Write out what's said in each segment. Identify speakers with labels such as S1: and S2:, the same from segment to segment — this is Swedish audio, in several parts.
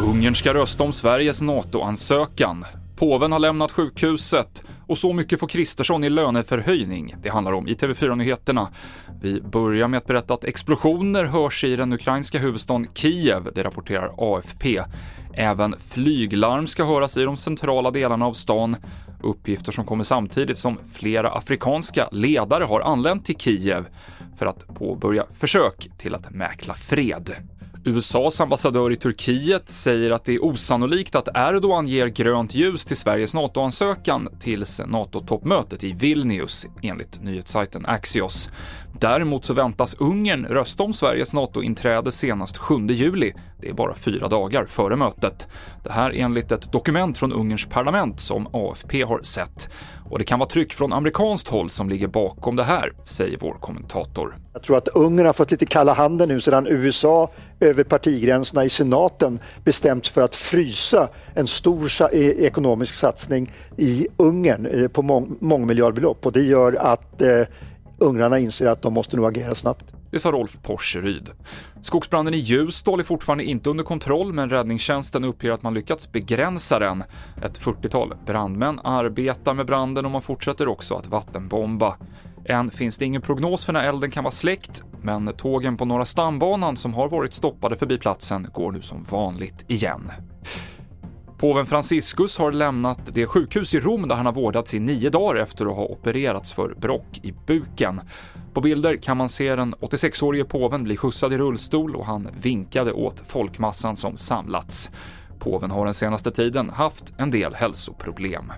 S1: Ungern ska rösta om Sveriges NATO-ansökan. Påven har lämnat sjukhuset och så mycket får Kristersson i löneförhöjning. Det handlar om i TV4-nyheterna. Vi börjar med att berätta att explosioner hörs i den ukrainska huvudstaden Kiev, det rapporterar AFP. Även flyglarm ska höras i de centrala delarna av stan. Uppgifter som kommer samtidigt som flera afrikanska ledare har anlänt till Kiev för att påbörja försök till att mäkla fred. USAs ambassadör i Turkiet säger att det är osannolikt att Erdogan ger grönt ljus till Sveriges NATO-ansökan tills NATO-toppmötet i Vilnius, enligt nyhetssajten Axios. Däremot så väntas Ungern rösta om Sveriges NATO-inträde senast 7 juli. Det är bara fyra dagar före mötet. Det här enligt ett dokument från Ungerns parlament som AFP har sett. Och det kan vara tryck från amerikanskt håll som ligger bakom det här, säger vår kommentator.
S2: Jag tror att Ungern har fått lite kalla handen nu sedan USA över partigränserna i senaten bestämt sig för att frysa en stor e- ekonomisk satsning i Ungern eh, på mång mångmiljardbelopp och det gör att eh, ungrarna inser att de måste nog agera snabbt.
S1: Det sa Rolf Porseryd. Skogsbranden i Ljusdal är fortfarande inte under kontroll, men räddningstjänsten uppger att man lyckats begränsa den. Ett 40-tal brandmän arbetar med branden och man fortsätter också att vattenbomba. Än finns det ingen prognos för när elden kan vara släckt, men tågen på Norra stambanan som har varit stoppade förbi platsen går nu som vanligt igen. Påven Franciscus har lämnat det sjukhus i Rom där han har vårdats i nio dagar efter att ha opererats för brock i buken. På bilder kan man se den 86-årige påven bli skjutsad i rullstol och han vinkade åt folkmassan som samlats. Påven har den senaste tiden haft en del hälsoproblem.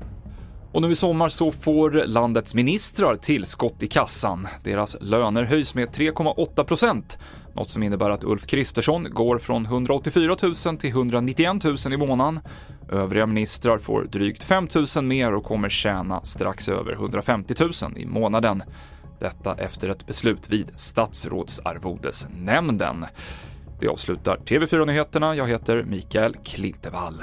S1: Och nu i sommar så får landets ministrar tillskott i kassan. Deras löner höjs med 3,8 procent, något som innebär att Ulf Kristersson går från 184 000 till 191 000 i månaden. Övriga ministrar får drygt 5 000 mer och kommer tjäna strax över 150 000 i månaden. Detta efter ett beslut vid Statsrådsarvodesnämnden. Det avslutar TV4-nyheterna. Jag heter Mikael Klintevall.